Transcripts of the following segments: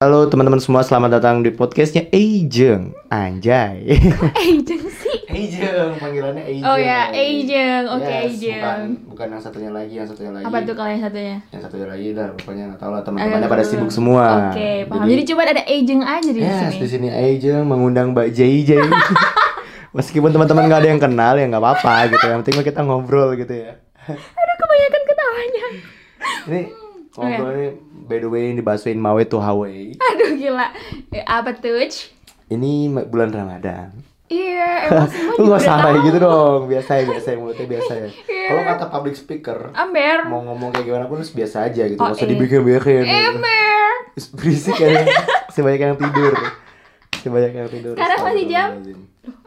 Halo teman-teman semua, selamat datang di podcastnya Eijeng Anjay Eijeng sih. Eijeng, panggilannya Eijeng Oh ya, Eijeng. Oke, Yes, Eijeng. bukan, bukan yang satunya lagi, yang satunya lagi Apa tuh kalau yang satunya? Yang satunya lagi dah, pokoknya nggak tahu lah teman-temannya pada sibuk semua Oke, paham. Jadi, cuma ada Eijeng aja di yes, sini. di sini Eijeng mengundang Mbak JJ Meskipun teman-teman nggak ada yang kenal ya nggak apa-apa gitu Yang penting kita ngobrol gitu ya Aduh, kebanyakan ketawanya. Ini ngobrol ini by the way dibahasuin Mawe to Hawaii Aduh, gila. Eh, apa tuh? Ini bulan Ramadan Iya, emang semua Lu juga gak salah gitu dong, biasa ya, biasa ya, mulutnya biasa ya Iya. Kalau kata public speaker, Amber. mau ngomong kayak gimana pun harus biasa aja gitu, Oh, gak usah iya. dibikin-bikin. Amber. Berisik kan, sebanyak yang tidur Sebanyak yang tidur Sekarang masih jam?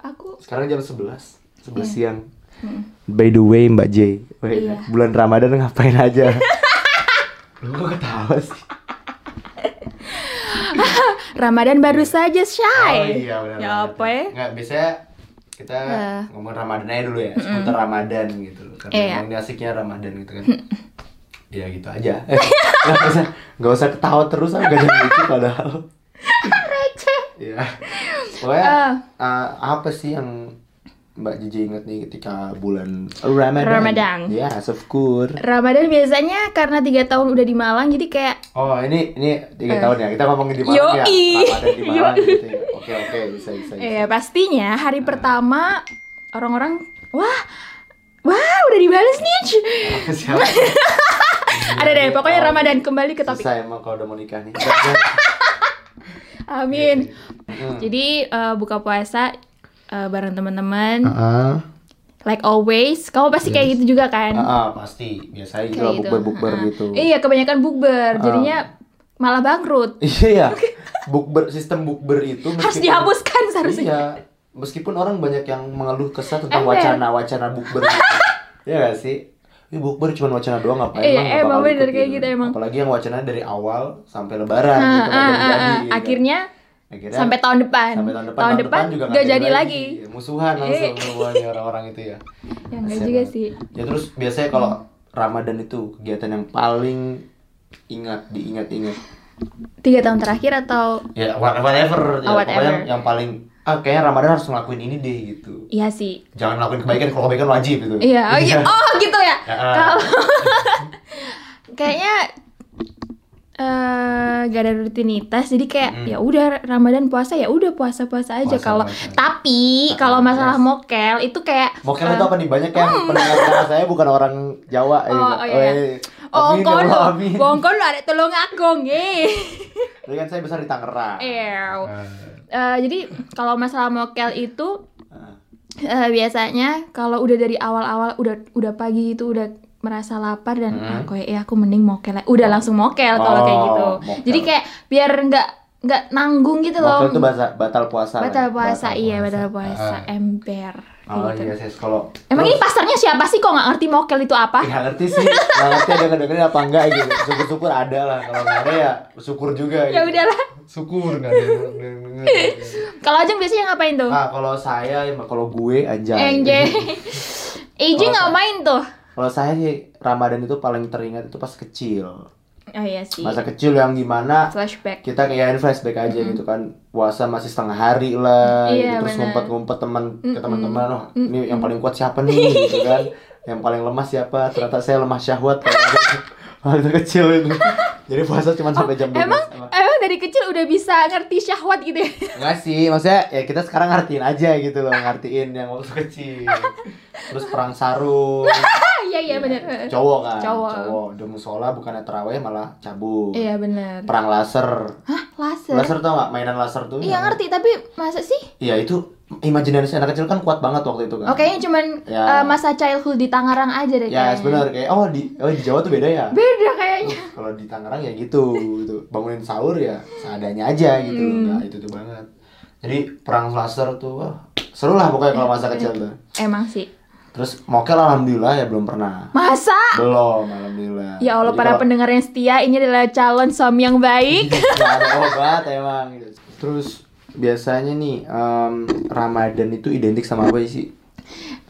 Aku Sekarang jam 11, 11 siang Hmm. By the way Mbak J, Iya. bulan Ramadan ngapain aja? Lu kok ketawa sih? Ramadan baru saja, Shay. Oh iya benar. Ya apa ya? Nggak, biasanya kita Eh. ngomong Ramadan aja dulu ya, seputar Ramadan gitu loh. Karena Iya. emang ini asiknya Ramadan gitu kan. Iya gitu aja. Nggak usah, nggak usah ketawa terus, gak ada lucu padahal. Iya. Pokoknya Eh. eh, apa sih yang Mbak Jiji inget nih ketika bulan Ramadan? Ramadan. Yes, of course. Ramadan biasanya karena tiga tahun udah di Malang, jadi kayak Oh ini ini tiga tahun ya kita ngomongin di Malang ya Yoi. Ramadan di Malang Yoi. gitu ya. Oke oke bisa bisa. bisa. Eh pastinya hari pertama orang-orang wah wah udah dibales nih. Ci." Siapa? Ada deh pokoknya Ramadan kembali ke topik. Susah emang kalau udah mau nikah nih. Amin. Hmm. Jadi eh, buka puasa eh, bareng teman-teman. Ah, Like always, kamu pasti kayak gitu juga kan? ah, pasti biasanya gitu Kayak lah bukber bukber Ah. gitu. Iya, kebanyakan bukber. Jadinya malah bangkrut. Iya ya. Bukber sistem bukber itu Harus dihapuskan seharusnya. Iya. Meskipun orang banyak yang mengeluh kesah tentang wacana-wacana bukber. gitu. Iya gak sih? Ini bukber cuma wacana doang ngapain Iya, emang nggak emang bener kayak gitu emang. Apalagi yang wacananya dari awal sampai lebaran gitu ah. gitu. Akhirnya Akhirnya sampai tahun depan. sampai tahun depan, tahun depan juga nggak jadi lagi. musuhan langsung semuanya orang-orang itu ya Ya enggak juga banget. sih. ya terus biasanya kalau Ramadan itu kegiatan yang paling ingat diingat-ingat Tiga tahun terakhir atau ya what- whatever ya, Oh, pokoknya whatever. yang paling ah kayaknya Ramadan harus ngelakuin ini deh gitu Iya sih. jangan ngelakuin kebaikan kalau kebaikan wajib gitu Iya, oh, iya. oh gitu ya. Ya, ah. Kalau kayaknya eh gak ada rutinitas, jadi kayak Mm. ya udah Ramadan puasa ya udah puasa puasa aja. Puasa, Kalau tapi kalau masalah yes. mokel itu kayak Mokel eh, itu apa nih banyak yang pendengar saya bukan orang Jawa ya. Oh, oh, iya. eh, Oh, ya kono, amin. bongkon lu ada tolong aku nge. Tapi kan saya besar di Tangerang. Eh, Eh, jadi kalau masalah mokel itu eh. eh, biasanya kalau udah dari awal-awal udah udah pagi itu udah merasa lapar dan Hmm. ah, kayak ya aku mending mokel aja." udah langsung mokel kalau kayak Oh, gitu mokel. jadi kayak biar nggak nggak nanggung gitu loh Mokel itu batal, batal puasa. lah batal ya? puasa iya batal puasa Ah. ember kayak Oh gitu. iya sih kalau emang ini pasarnya siapa sih kok nggak ngerti mokel itu apa Nggak ngerti sih, nggak ngerti ada dengerin apa enggak gitu. Syukur-syukur ada lah, kalau nggak ada ya syukur juga. ya gitu. udahlah Syukur nggak ada yang denger. kalau Ajeng biasanya ngapain tuh Nah kalau saya, ya, kalau gue anjay. Iji Kalau nggak main tuh Kalau saya sih Ramadan itu paling teringat itu pas kecil. oh iya sih. Masa kecil yang gimana flashback. kita kayak flashback aja gitu kan. Puasa masih setengah hari lah Iya, gitu. terus ngumpet-ngumpet teman ke teman-teman oh ini yang paling kuat siapa nih? Gitu kan. Yang paling lemah siapa? Ternyata saya lemah syahwat. Waktu kecil itu. Jadi puasa cuma sampai jam 12 emang emang. dari kecil udah bisa ngerti syahwat gitu ya? Enggak sih, maksudnya ya kita sekarang ngertiin aja gitu loh, ngertiin yang waktu kecil. Terus perang sarung. Iya iya bener Cowok kan, Cowok. cowok. Udah musola bukannya terawih malah cabut. iya bener Perang laser. hah laser Laser tau gak mainan laser tuh? iya ngerti tapi masa sih Iya itu imajinasi anak kecil kan kuat banget waktu itu kan. oh kayaknya cuman Ya. eh, masa childhood di Tangerang aja deh Ya kayaknya. sebenarnya kayak oh di oh di Jawa tuh beda ya. beda kayaknya Kalau di Tangerang ya gitu gitu. Bangunin sahur ya seadanya aja gitu. Hmm. Nah, itu tuh banget. Jadi perang laser tuh wah, seru lah pokoknya kalau masa kecil tuh. emang sih Terus mokel alhamdulillah ya belum pernah. masa Belum alhamdulillah. ya Allah Jadi para kalau- pendengar yang setia ini adalah calon suami yang baik ada obat emang gitu. Terus biasanya nih em, Ramadan itu identik sama apa sih?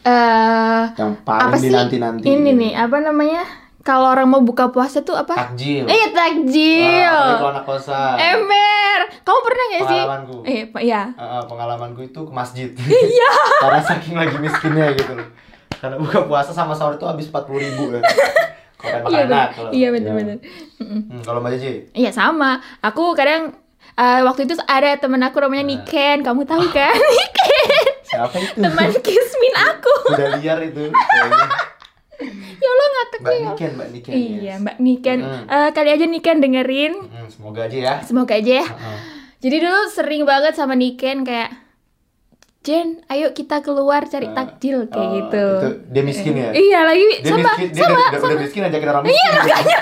eh Yang apa paling sih dinanti-nanti. ini nih apa namanya kalau orang mau buka puasa tuh apa? Takjil. Eh, takjil. Wah, kalau anak kosan. Ember. Kamu pernah gak sih? Pengalamanku. Eh, ya. Eh, eh, pengalamanku itu ke masjid. Iya. Karena saking lagi miskinnya gitu loh. Karena buka puasa sama sahur itu habis 40 ribu ya. Kalau Iya, enak. kalau- Iya, Ya. bener-bener. Mm-mm. Hmm, kalau Mbak Cici? Iya, sama. Aku kadang eh, waktu itu ada temen aku Nah. namanya Niken. Kamu tahu kan? Niken. Siapa itu? Teman Kismin aku. Udah liar itu. ya Allah ngakak Mbak ya. Niken, Mbak Niken. Iya, Mbak Niken. Mm. Eh, kali aja Niken dengerin. Hmm, semoga aja ya. Semoga aja ya. Heeh. Jadi dulu sering banget sama Niken kayak Jen, ayo kita keluar cari takjil kayak Oh, gitu. Itu dia miskin ya? Iya lagi Dia sama miskin, dia sama udah, sama udah miskin ajakin orang miskin. Iya, makanya.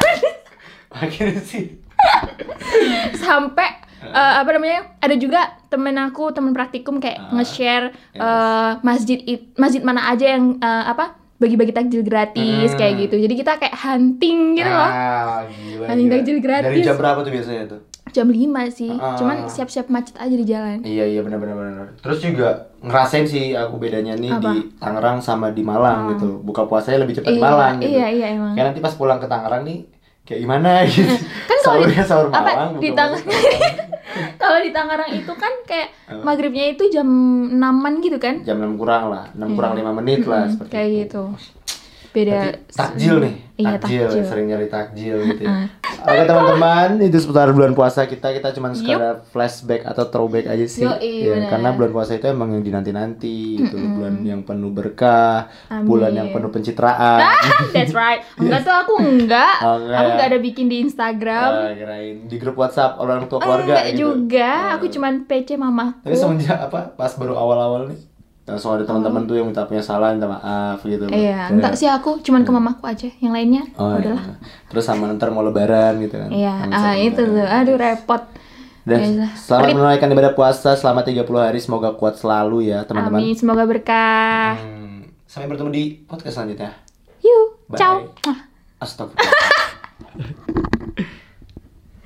Akhirnya sih. sampai eh, apa namanya? Ada juga temen aku temen praktikum kayak Ah, nge-share yes. eh, masjid it- masjid mana aja yang eh, apa bagi-bagi takjil gratis Hmm. kayak gitu. Jadi kita kayak hunting gitu loh. Ah, gila. Paling gila. takjil gratis. Dari jam berapa tuh biasanya tuh? Jam 5 sih. Ah. Cuman siap-siap macet aja di jalan. Iya iya benar benar. Terus juga ngerasain sih aku bedanya nih Apa? di Tangerang sama di Malang gitu. Buka puasanya lebih cepat di Iya, Malang gitu. iya, iya, emang. Kayak nanti pas pulang ke Tangerang nih kayak gimana gitu. Kan kalau di- sahur apa, Malang, di Tang- puasa Tangerang. Kalau di Tangerang itu kan kayak Apa? maghribnya itu jam 6-an gitu kan? jam 6 kurang lah, 6 kurang 5 menit lah Mm-mm, seperti kayak itu. gitu. Beda Berarti takjil nih, Iya, takjil, takjil. sering nyari takjil gitu ya. Oke teman-teman, itu seputar bulan puasa kita, kita cuma sekadar flashback atau throwback aja sih. Yoi, Ya, karena bulan puasa itu emang yang dinanti-nanti, gitu. bulan yang penuh berkah, Amin. bulan yang penuh pencitraan. That's right. Enggak tuh aku enggak. Enggak Aku enggak ada bikin di Instagram. Ah, kirain di grup WhatsApp orang tua keluarga enggak gitu. juga. Ah. Aku cuman PC mamaku. Tapi semenjak apa? Pas baru awal-awal nih, langsung ada teman-teman tuh yang minta punya salah, minta maaf gitu. Iya, Kayak- enggak sih aku cuman ke mamaku aja. Yang lainnya Oh, udahlah. iya. Terus sama ntar mau lebaran gitu kan. Iya, ah itu tuh. Aduh repot. Dan Yalah. selamat Rip. menunaikan ibadah puasa selama 30 hari semoga kuat selalu ya teman-teman. Amin, semoga berkah. Hmm, sampai bertemu di podcast selanjutnya. Yuk, ciao. Astagfirullah.